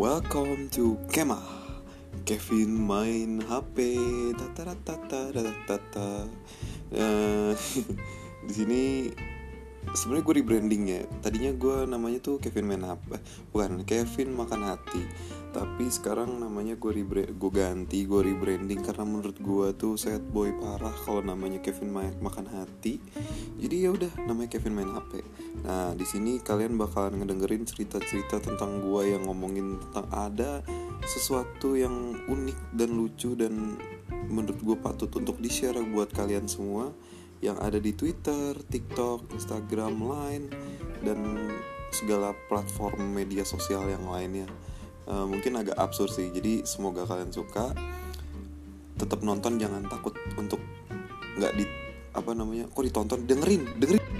Welcome to Kemah. Kevin main HP tata uh, di sini sebenarnya gue rebranding ya. Tadinya gue namanya tuh Kevin main HP bukan Kevin makan hati tapi sekarang namanya gue gue ganti gue rebranding karena menurut gue tuh sad boy parah kalau namanya Kevin main makan hati. Jadi ya udah namanya Kevin main HP nah di sini kalian bakalan ngedengerin cerita-cerita tentang gue yang ngomongin tentang ada sesuatu yang unik dan lucu dan menurut gue patut untuk di share buat kalian semua yang ada di Twitter, TikTok, Instagram, Line dan segala platform media sosial yang lainnya uh, mungkin agak absurd sih. Jadi semoga kalian suka. Tetap nonton jangan takut untuk nggak di apa namanya kok ditonton? Dengerin dengerin